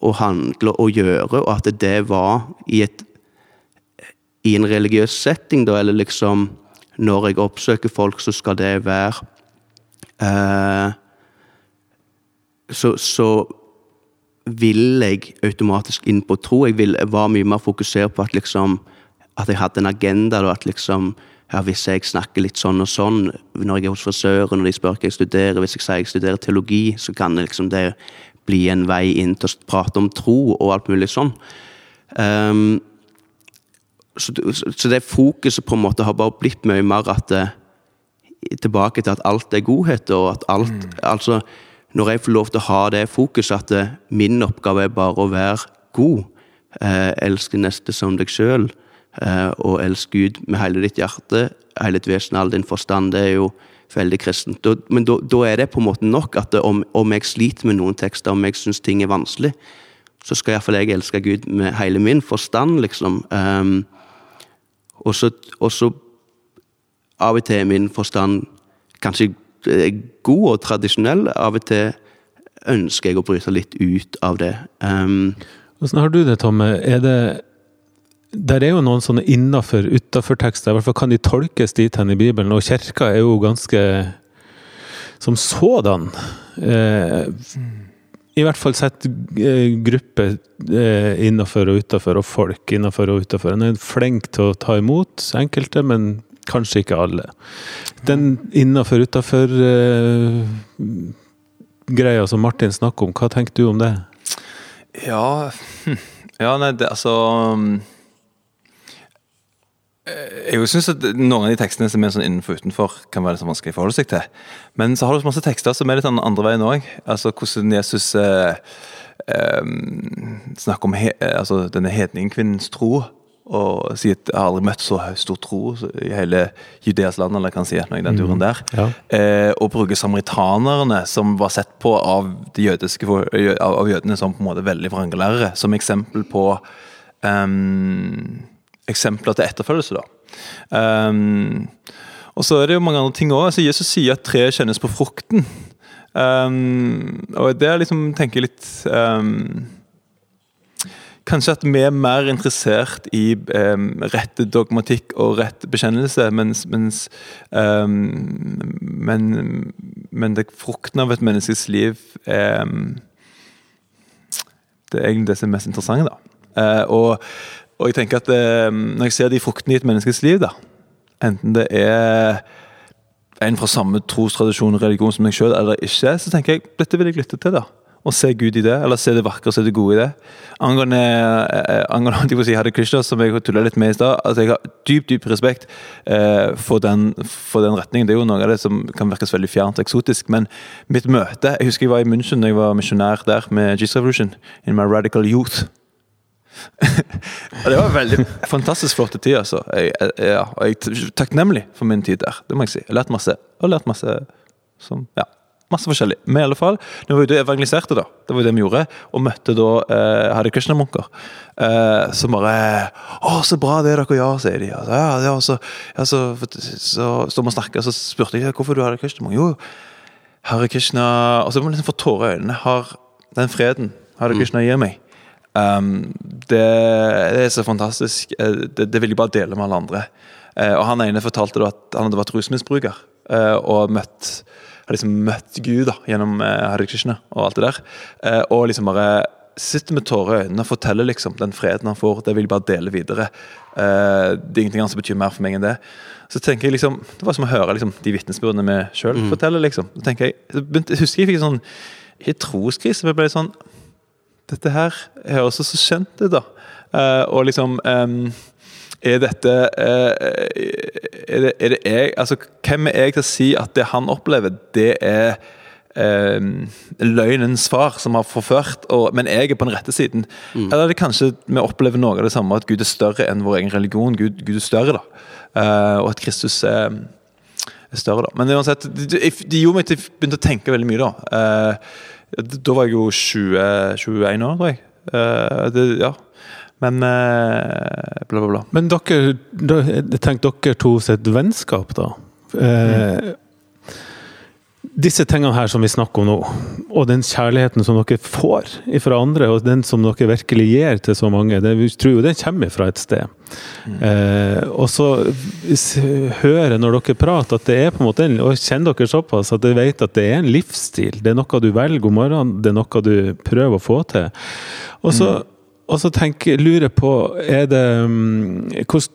å handle og gjøre, og at det var i et i en religiøs setting, da, eller liksom når jeg oppsøker folk, så skal det være eh, så, så vil jeg automatisk inn på tro. Jeg, vil, var mye mer fokusert på at liksom at jeg hadde en agenda. Da, at liksom ja, Hvis jeg snakker litt sånn og sånn når jeg er hos frisøren og de spør hva jeg studerer, hvis jeg sier jeg studerer teologi, så kan det liksom det bli en vei inn til å prate om tro og alt mulig sånn. Um, så, så, det fokuset på en måte har bare blitt mye mer at det Tilbake til at alt er godhet, og at alt mm. Altså, når jeg får lov til å ha det fokuset, at det, min oppgave er bare å være god, eh, elske neste som deg sjøl, og elske Gud med hele ditt hjerte, hele ditt vesen, all din forstand, det er jo veldig kristent. Men da, da, er det på en måte nok at om, om jeg sliter med noen tekster, om jeg syns ting er vanskelig, så skal iallfall jeg elske Gud med hele min forstand, liksom. Um, og så av og til er min forstand kanskje god og tradisjonell. Av og til ønsker jeg å bryte litt ut av det. Um, Hvordan har du det, Tomme? Er det der er jo noen sånne innafor, utafor-tekster. I hvert fall kan de tolkes dit hen i Bibelen. Og kirka er jo ganske som sådan eh, I hvert fall sett eh, grupper eh, innafor og utafor, og folk innafor og utafor. En er flink til å ta imot enkelte, men Kanskje ikke alle. Den innafor-utafor-greia uh, som Martin snakker om, hva tenker du om det? Ja, [laughs] ja nei, det, altså eh, jeg syns at noen av de tekstene som er sånn innenfor og utenfor, kan være litt sånn vanskelig å forholde seg til. Men så har du masse tekster som er litt den andre veien òg. Altså hvordan Jesus eh, eh, snakker om he, altså, denne hedningkvinnens tro og sier at jeg har aldri møtt så stor tro i hele Judeas land, eller kan si noe i den turen mm. der. Ja. Eh, og bruke samaritanerne, som var sett på av, de jødiske, av jødene som på en måte veldig vranglærere, som eksempel på um, Eksempler til etterfølgelse, da. Um, og så er det jo mange andre ting òg. Altså, Jesus sier at treet kjennes på frukten. Um, og det er liksom, tenker jeg litt um, Kanskje at vi er mer interessert i um, rett dogmatikk og rett bekjennelse, mens, mens men, men det, frukten av et menneskes liv Det er egentlig det som er mest interessant. da. Uh, og, og, jeg tenker at Når jeg ser de fruktene i et menneskes liv, da, enten det er en fra samme trostradisjon og religion som meg sjøl eller ikke, så tenker jeg dette vil jeg lytte til. da og se Gud i det, eller se det vakre se det gode i det. Angående, eh, angående si Hare Krishna, som jeg tulla litt med i stad, altså jeg har dyp dyp respekt eh, for, den, for, den, retningen. Det er jo noe av det som kan virkes veldig fjernt og eksotisk. Men mitt møte Jeg husker jeg var i München da jeg var misjonær der med Jesus Revolution in my radical youth. [laughs] Det var veldig fantastisk flott tid. altså. Jeg, jeg, ja, og jeg er takknemlig for min tid der. Det må jeg si. Jeg har lært masse. Og lært masse som, ja, Masse forskjellig. Men i alle fall, når vi var ute og evangeliserte, da, det var det vi gjorde, og møtte da eh, Hare Krishna-munker, eh, som bare 'Å, så bra det dere gjør', sier de. Altså, ja, ja, så, ja, så, så, så vi snakker, så spurte jeg hvorfor du Hare Krishna-munker. Jo, Hare Krishna Og så må man liksom få tårer i øynene. Har den freden Hare mm. Krishna gir meg, um, det, det, er så fantastisk. Eh, det, det, vil jeg bare dele med alle andre. Uh, og Han ene fortalte at han hadde vært rusmisbruker uh, og møtt har liksom møtt Gud da, gjennom uh, Hare Krishna og alt det der. Uh, og liksom bare sitter med tårer i øynene og forteller liksom den freden han får. Det vil jeg bare dele videre. Uh, det er ingenting annet som betyr mer for meg enn det. Så tenker jeg liksom, Det var som å høre liksom, de vitnesbyrdene vi sjøl mm. forteller. liksom. Så tenker jeg, jeg husker jeg fikk sånn Ikke troskrise, men jeg ble sånn Dette her høres så kjent ut, da. Uh, og liksom um, er dette uh, er det, er det jeg Altså, hvem er jeg til å si at det han opplever, det er um, løgnens far som har forført, og, men jeg er på den rette siden? Mm. Eller er det kanskje vi opplever noe av det samme, at Gud er større enn vår egen religion? Gud, Gud er større, da. Uh, og at Kristus er, er større, da. Men uansett, det, det gjorde meg til å begynne å tenke veldig mye, da. Da var jeg jo 20, 21 år, tror jeg. Eh, det, ja men eh, bla, bla, bla. Men dere, tenk dere to sitt vennskap, da. Eh, disse tingene her som vi snakker om nå, og den kjærligheten som dere får fra andre, og den som dere virkelig gir til så mange, det, vi tror jo den kommer fra et sted. Mm. Eh, og så hører når dere prater at det er på en måte og kjenner dere såpass at dere vet at det er en livsstil. Det er noe du velger om morgenen, det er noe du prøver å få til. Og så, og så tenker, lurer jeg på, er det mm, hvor,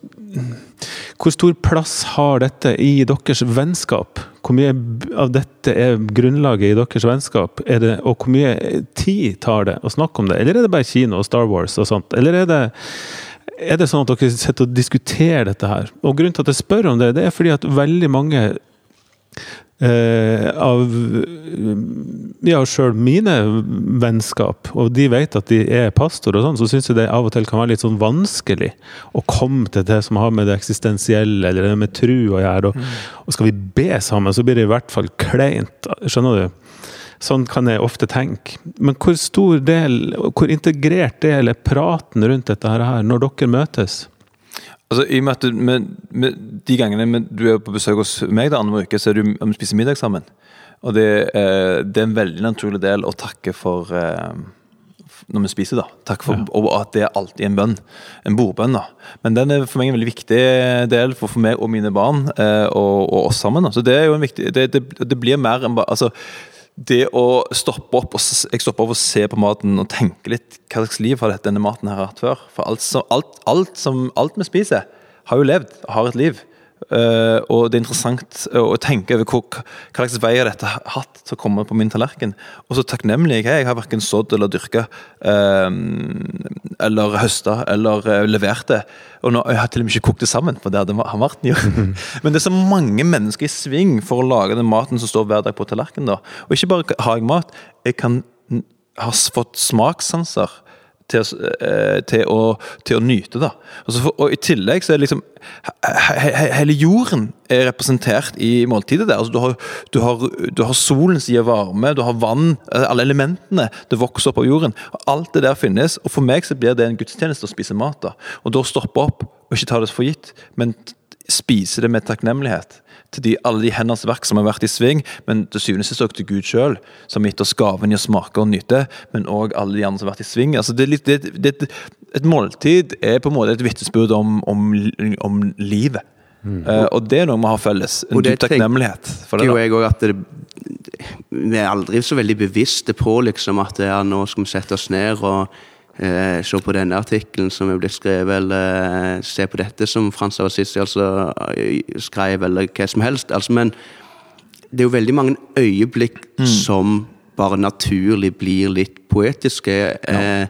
hvor stor plass har dette i deres vennskap? Hvor mye av dette er grunnlaget i deres vennskap? Det, og hvor mye tid tar det å snakke om det? Eller er det bare kino og Star Wars og sånt? Eller er det, er det sånn at dere sitter og diskuterer dette her? Og grunnen til at jeg spør om det, det er fordi at veldig mange Eh, av ja, sjøl mine vennskap, og de vet at de er pastor, og sånn, så syns jeg det av og til kan være litt sånn vanskelig å komme til det som har med det eksistensielle eller det med tru å gjøre. Og, mm. og skal vi be sammen, så blir det i hvert fall kleint. Skjønner du? Sånn kan jeg ofte tenke. Men hvor stor del, hvor integrert del er praten rundt dette her når dere møtes? Altså, i og med at du, med, med De gangene du er på besøk hos meg da, andre uke, så er du vi spiser middag sammen. Og det, eh, det, er en veldig naturlig del å takke for eh, når vi spiser, da. Takk for, ja. Og at det er alltid en bønn. En bordbønn. da. Men den er for meg en veldig viktig del for, for meg og mine barn, eh, og, og, oss sammen. da. Så det er jo en viktig Det, det, det blir mer enn bare altså, det å stoppe opp og jeg stopper opp og se på maten og tenke litt hva slags liv har denne maten her hatt før. For alt, alt, alt, som, alt vi spiser, har jo levd, har et liv. Uh, og det er interessant å tenke over hva, hva slags vei har dette hatt til å komme på min tallerken. Og så takknemlig jeg er. Jeg har verken sådd eller dyrka, uh, eller høsta, eller uh, levert det. Og nå, Jeg har til og med ikke kokt det sammen, for det hadde han Martin gjort. Men det er så mange mennesker i sving for å lage den maten som står hver dag på tallerkenen. Og ikke bare har jeg mat, jeg kan ha fått smakssanser til, eh, til, å, til, å, nyte. da. For, og I tillegg så er liksom he, he, Hele jorden er representert i måltidet. der. Altså, du, har, du, har, du har solen som gir varme, du har vann, eh, alle elementene. Det vokser opp av jorden. og Alt det der finnes. og For meg så blir det en gudstjeneste å spise mat. da. Og da stoppe opp og ikke ta det for gitt, men spise det med takknemlighet til de, alle de henders verk som har vært i sving, men til syvende og sist også til Gud sjøl, som har gitt oss gaven i å smake og nyte, men òg alle de andre som har vært i sving. Altså det, det, det, et måltid er på en måte et vitnesbyrd om, om, om, livet. Mm. Uh, og det er noe vi har felles. En dyp takknemlighet for det. Jeg også at vi er aldri så veldig bevisste på liksom, at ja, nå skal vi sette oss ned og Eh, se på denne artikkelen som er blitt skrevet, eller eh, se på dette som Frans av Assisi altså, eh, skrev, eller hva som helst. Altså, men det er jo veldig mange øyeblikk mm. som bare naturlig blir litt poetiske. Ja. Eh,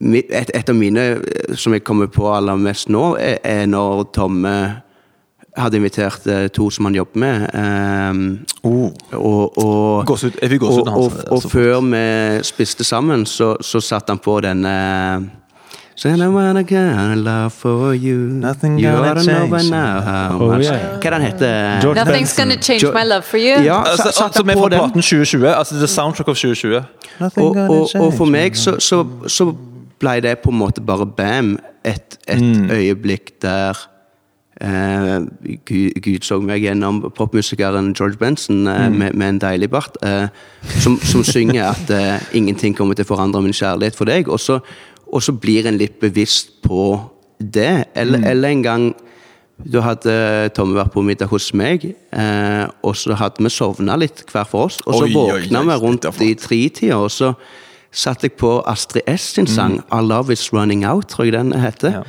et, et, av mine eh, som jeg kommer på aller mest nå, er, er når Tomme hadde invitert uh, to som han jobber med. Um, oh. og, og, gåsut, og, og, og før vi spiste sammen, så, så satte han på denne Saying I wanna get love for you. Nothing you gonna change. Oh, yeah. Hva den heter Nothing's gonna change jo my love for you. Ja, altså, altså med fra platen 2020. Altså The Soundtrack of 2020. Og, og, og, for meg så, så, så ble det på en måte bare bam. Et, et mm. øyeblikk der Eh, Gud, så meg gjennom popmusikeren George Benson uh, mm. med, med, en deilig bart, uh, som, som, synger at ingenting kommer til å forandre min kjærlighet for deg. Og så, og så blir en litt bevisst på det. Eller, mm. eller en gang da hadde Tomme vært på middag hos meg, og så hadde vi sovna litt hver for oss. Og så oi, våkna vi rundt i tretida, og så satte jeg på Astrid S sin sang mm. 'Our Love Is Running Out', tror jeg den heter. Ja.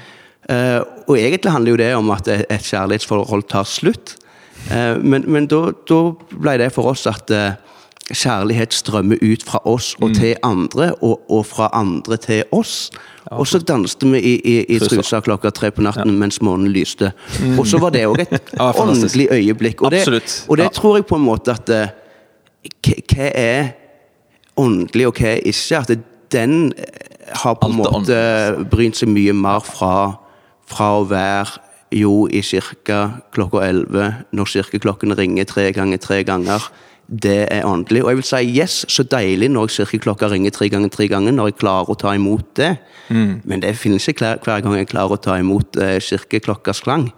Uh, og egentlig handler jo det om at et kjærlighetsforhold tar slutt. Uh, men, men da, da, ble det for oss at uh, kjærlighet strømmer ut fra oss og mm. til andre, og, og, fra andre til oss. Ja, og så danset vi i, i, i trusa klokka tre på natten ja. mens månen lyste. Mm. Og så var det òg et [laughs] ja, åndelig øyeblikk. Og det, og det tror jeg på en måte at Hva er åndelig, og hva er ikke? At den har på en måte brynt seg mye mer fra fra å være jo i kirka klokka elleve, når kirkeklokken ringer tre ganger tre ganger. Det er åndelig. Og jeg vil si yes, så deilig når kirkeklokka ringer tre ganger tre ganger, når jeg klarer å ta imot det. Mm. Men det finnes ikke hver gang jeg klarer å ta imot uh, kirkeklokkas klang.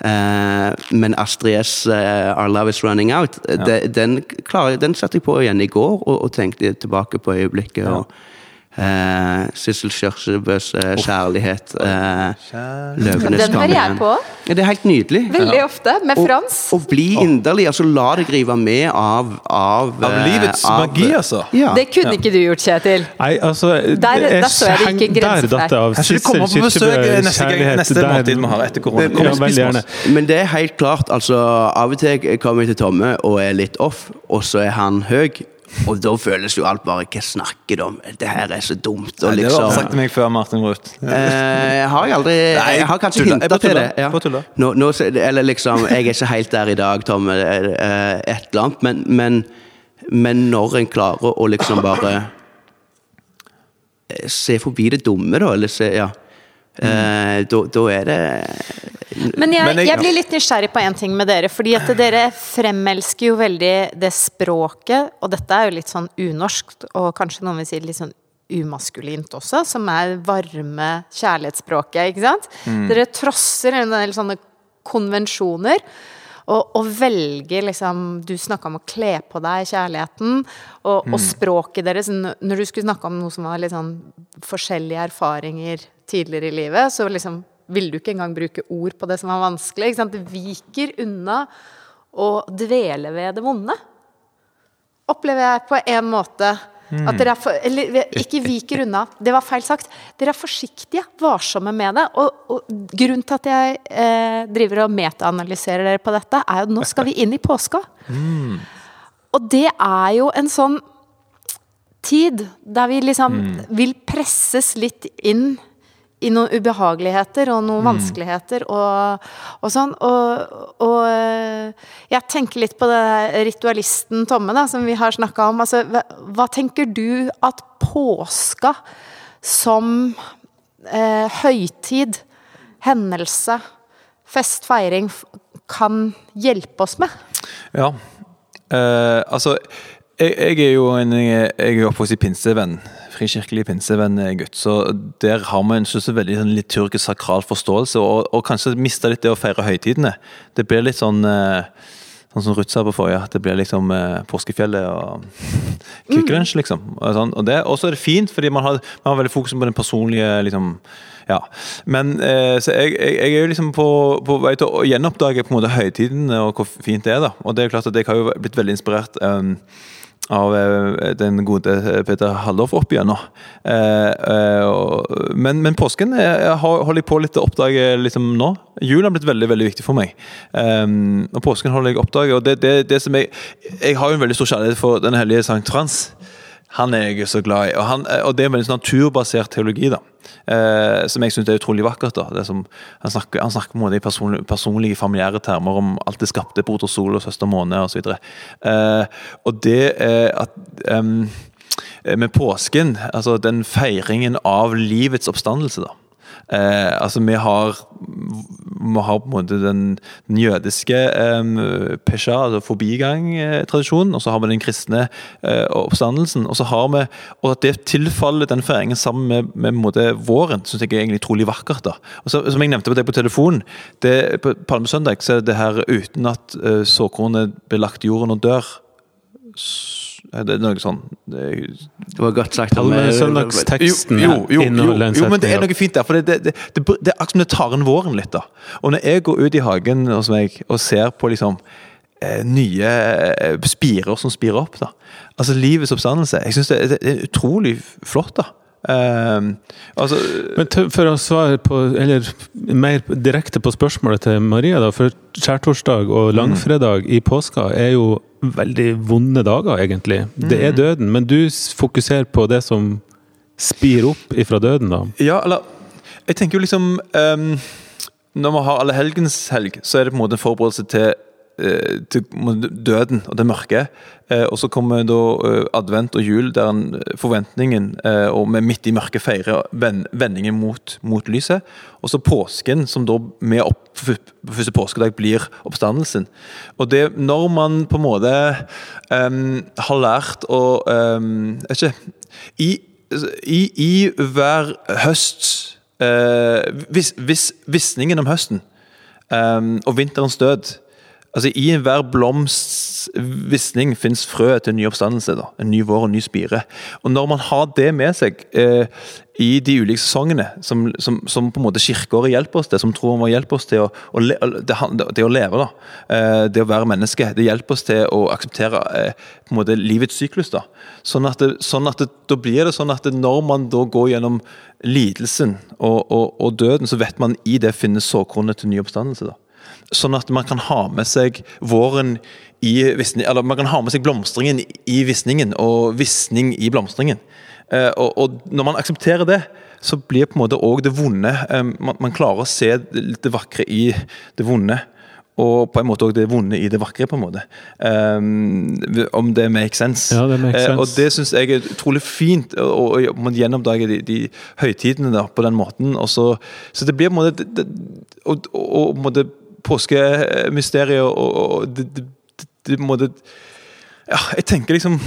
Uh, men Astrid S, uh, 'Our Love Is Running Out', de, den, klarer, den satte jeg på igjen i går og, og tenkte tilbake på øyeblikket. og eh, Sissel Kjørsebøs eh, 'Kjærlighet'. Eh, 'Løvenes Den hører jeg på Ja, det er helt nydelig. veldig ofte, med Frans. og bli inderlig. altså La deg rive med av Av, Av livets livets magi, altså. Ja. Det kunne ikke du gjort, Kjetil. Nei, altså Der- der så jeg det ikke grenser Der av. Kanskje du kommer på besøk eh, neste, neste måltid vi har etter korona. Kom Ja, og. Men det er helt klart, altså Av og til kommer jeg til Tomme og er litt off, og så er han høy. Og da føles jo alt bare Hva snakker du om? Det her er så dumt. Og liksom. Det har du liksom sagt til meg før, Martin Ruth. Eh, har jeg aldri Nei, Jeg har kanskje. Hinta til det. Ja. Nå, nå, eller liksom Jeg er ikke helt der i dag, Tom, eh, et eller annet, men, men, men når en klarer å liksom bare eh, se forbi det dumme, da, eller se Ja. Eh, da, da er det Men jeg, Men jeg- jeg blir litt nysgjerrig på en ting med dere. Fordi at dere fremelsker jo veldig det språket, og dette er jo litt sånn unorskt, og kanskje noen vil si litt sånn umaskulint også, som er varme kjærlighetsspråket, ikke sant? Dere trosser en del sånne konvensjoner. Og, og velger liksom Du snakka om å kle på deg kjærligheten, og, og språket deres Når du skulle snakke om noe som var litt sånn forskjellige erfaringer tidligere i livet, så liksom ville du ikke engang bruke ord på det som var vanskelig. Ikke sant? Det viker unna å dvele ved det vonde. Opplever jeg på en måte. Er for, eller ikke [laughs] viker unna, det var feil sagt. Dere er forsiktige, varsomme med det. Og, og grunnen til at jeg eh, driver og metaanalyserer dere på dette, er jo at nå skal vi inn i påska. Og det er jo en sånn tid der vi liksom vil presses litt inn i noen ubehageligheter og noen vanskeligheter og, og sånn. Og, og eh, jeg tenker litt på det ritualisten Tomme, da, som vi har snakka om. Altså, hva, hva tenker du at påska som eh, høytid, hendelse, fest, feiring kan hjelpe oss med? Ja. Eh, altså, jeg, jeg er jo en, jeg er oppvokst i pinsevenn. Frikirkelig pinsevenn-gutt. Så der har vi en synes veldig sånn liturgisk sakral forståelse, og, og kanskje mista litt det å feire høytidene. Det blir litt sånn eh, Sånn som Ruth sa på forrige, at det blir liksom eh, påskefjellet og [laughs] kvikklunsj, liksom. Og sånn. Og det, også er det fint, fordi man har, man har veldig fokus på den personlige liksom, ja. Men eh, så jeg, jeg, jeg er jo liksom på, på vei til å gjenoppdage på en måte høytidene og hvor fint det er. da. Og det er jo klart at jeg har jo blitt veldig inspirert um, av eh, den gode Peter Hallorf opp igjennom. Eh, eh, men, men påsken eh, jeg holder jeg på litt å oppdage liksom nå. Julen har blitt veldig veldig viktig for meg. Og påsken holder jeg oppdage. Og det, det, det som jeg, jeg har jo en veldig stor kjærlighet for Den hellige Sankt Frans. Han er jeg så glad i. Og, han, og det er en sånn naturbasert teologi. da. Eh, som jeg syns er utrolig vakkert. da. Som, han, snakker, han snakker på det i personlige, personlige, familiære termer om alt det skapte, broder sol og søster måne osv. Eh, og det eh, at eh, Med påsken, altså den feiringen av livets oppstandelse, da. Eh, altså vi har Vi har på en måte den, den jødiske eh, pesha, altså forbigang tradisjonen og så har vi den kristne eh, oppstandelsen. Og så har vi, og at det tilfaller den feiringen sammen med, med måte våren, syns jeg er egentlig utrolig vakkert. da. Og så, Som jeg nevnte på det på telefonen, det, på Palmesøndag så er det her uten at eh, såkornet blir lagt i jorden og dør. S- Det er noe sånn det er, Det var godt sagt. om- søndagsteksten jo, jo, jo, jo, jo, men det er noe fint der. For det, det, det, det, det er akkurat som det tar inn våren litt. da. Og når jeg går ut i hagen hos meg og ser på liksom eh, nye eh, spirer som spirer opp, da. Altså livets oppstandelse. Jeg syns det, er utrolig flott, da. Um, altså Men til- for å svare på, eller mer direkte på spørsmålet til Maria, da. For skjærtorsdag og langfredag i påska er jo veldig vonde dager, egentlig. Det er døden, men du fokuserer på det som spir opp ifra døden, da. Ja, eller Jeg tenker jo liksom um, Når vi har allehelgenshelg, så er det på en måte en forberedelse til, til en måte døden og det mørke. Eh, og så kommer da eh, advent og jul, der eh, forventningen eh, og vi midt i mørket feirer vendingen mot, mot lyset. Og så påsken, som da med opp, første påskedag blir oppstandelsen. Og det når man på en måte um, har lært å um, ikke i, i, I hver høst uh, vis, vis, Visningen om høsten Um, og vinterens død. Altså I enhver blomsts visning fins frø til en ny oppstandelse. da, En ny vår og en ny spire. Og Når man har det med seg eh, i de ulike sesongene, som, som, som, på en måte kirkeåret hjelper oss til, som troen vår hjelper oss til å, å det, det, å leve, da, eh, det å være menneske, det hjelper oss til å akseptere eh, på en måte livets syklus. da, sånn at, det, sånn at det, Da blir det sånn at når man da går gjennom lidelsen og, og, og døden, så vet man i det finnes såkornet til ny oppstandelse. da. Sånn at man kan ha med seg våren i visning, eller man kan ha med seg blomstringen i visningen og visning i blomstringen. Eh, og, og, når man aksepterer det, så blir på en måte òg det vonde eh, man, man, klarer å se det vakre i det vonde. Og på en måte òg det vonde i det vakre, på en måte. Um, om det makes sense. Ja, det makes sense. Uh, og det syns jeg er utrolig fint, å gjennomdage de, de høytidene da, på den måten. Så, så, det blir på en måte og, og, og, på en måte påskemysteriet og, og det, det, det, det ja, jeg tenker liksom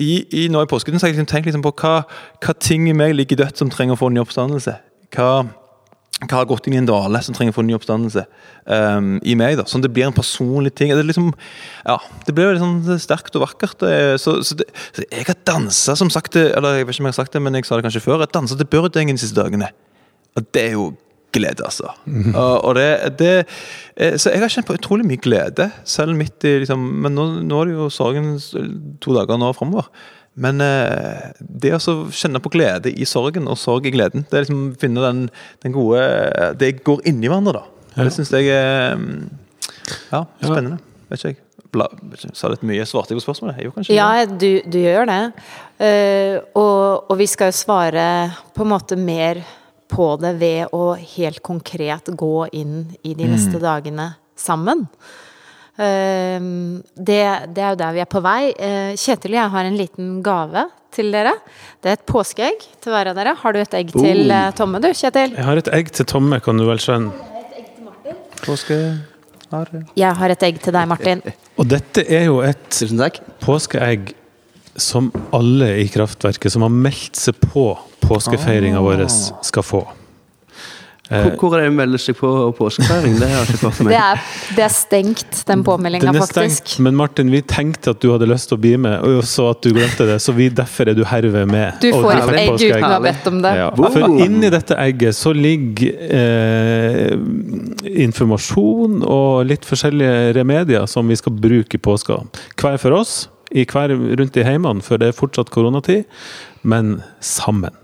i, i Nå i påsken så har jeg liksom tenkt liksom på hva, hva, ting i meg ligger dødt som trenger å få en ny oppstandelse. Hva, hva har gått inn i en dale som trenger å få en ny oppstandelse um, i meg. da, Sånn det blir en personlig ting. Det, liksom, ja, det blir veldig sånn sterkt og vakkert. Så, så, det, så jeg har dansa, som sagt eller jeg vet ikke om jeg har sagt det, men jeg sa det kanskje før. Jeg dansa til Burdengen de siste dagene. Og det er jo glede, altså. Mm. Og, og det, det, eh, så jeg har kjent på utrolig mye glede, selv midt i liksom, Men nå, nå er det jo sorgen to dager nå framover. Men eh, det å kjenne på glede i sorgen og sorg i gleden, det er liksom finne den, den gode Det går inni hverandre, da. Ja. Det syns jeg er mm, ja, spennende. Vet ikke jeg. Bla, sa litt mye. Svarte jeg på spørsmålet? Jo, kanskje ja, du, du, gjør det. Uh, og, og, vi skal jo svare på en måte mer på det ved å helt konkret gå inn i de neste mm. dagene sammen. Ehm, det, det, er jo der vi er på vei. Eh, Kjetil og jeg har en liten gave til dere. Det er et påskeegg til hver av dere. Har du et egg oh. til eh, Tomme, du, Kjetil? Jeg har et egg til Tomme, kan du vel skjønne. Påske... Jeg har et egg til deg, Martin. [laughs] Og dette er jo et påskeegg som alle i kraftverket som har meldt seg på påskefeiringa ah. vår, skal få. Hvor, eh, hvor er det å melde seg på påskefeiring? Det har jeg ikke fått med [laughs] det er, det er stengt, den påmeldinga, faktisk. Stengt, men Martin, vi tenkte at du hadde lyst til å bli med, og så at du glemte det. Så vi, derfor er du herved med. Du får et egg uten å ha bedt om det. Ja. For inni dette egget så ligger eh, informasjon og litt forskjellige remedier som vi skal bruke i påska. Hver for oss, i hver rundt i heimene, for det er fortsatt koronatid, men sammen.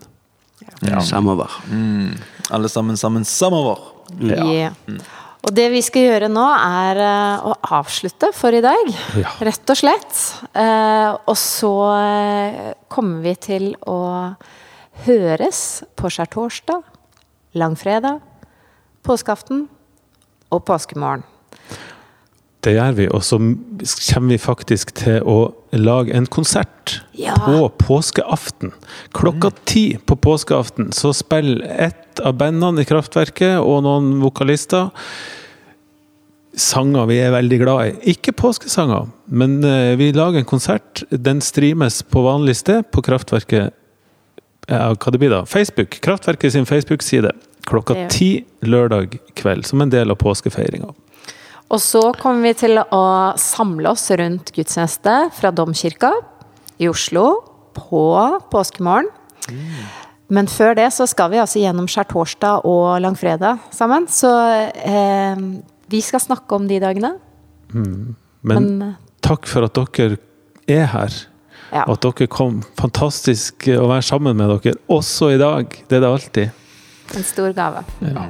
Ja. Samover. Mm. Alle sammen sammen samover. Ja. Yeah. Mm. Og det vi skal gjøre nå, er uh, å avslutte for i dag. Ja. Rett og slett. Uh, og så uh, kommer vi til å høres på skjærtorsdag, langfredag, påskeaften og påskemorgen. Det gjør vi. Og så kommer vi faktisk til å lage en konsert ja. på påskeaften. Klokka mm. ti på påskeaften så spiller ett av bandene i Kraftverket og noen vokalister sanger vi er veldig glad i. Ikke påskesanger, men eh, vi lager en konsert. Den streames på vanlig sted på Kraftverket ja, hva det blir da? Facebook. Kraftverket sin Facebook-side klokka ti lørdag kveld, som en del av påskefeiringa. Og så kommer vi til å samle oss rundt gudstjeneste fra Domkirka i Oslo på påskemorgen. Mm. Men før det så skal vi altså gjennom skjærtorsdag og langfredag sammen. Så eh, vi skal snakke om de dagene. Mm. Men, Men, takk for at dere er her. Ja. Og at dere kom. Fantastisk å være sammen med dere også i dag. Det er det alltid. En stor gave. Ja.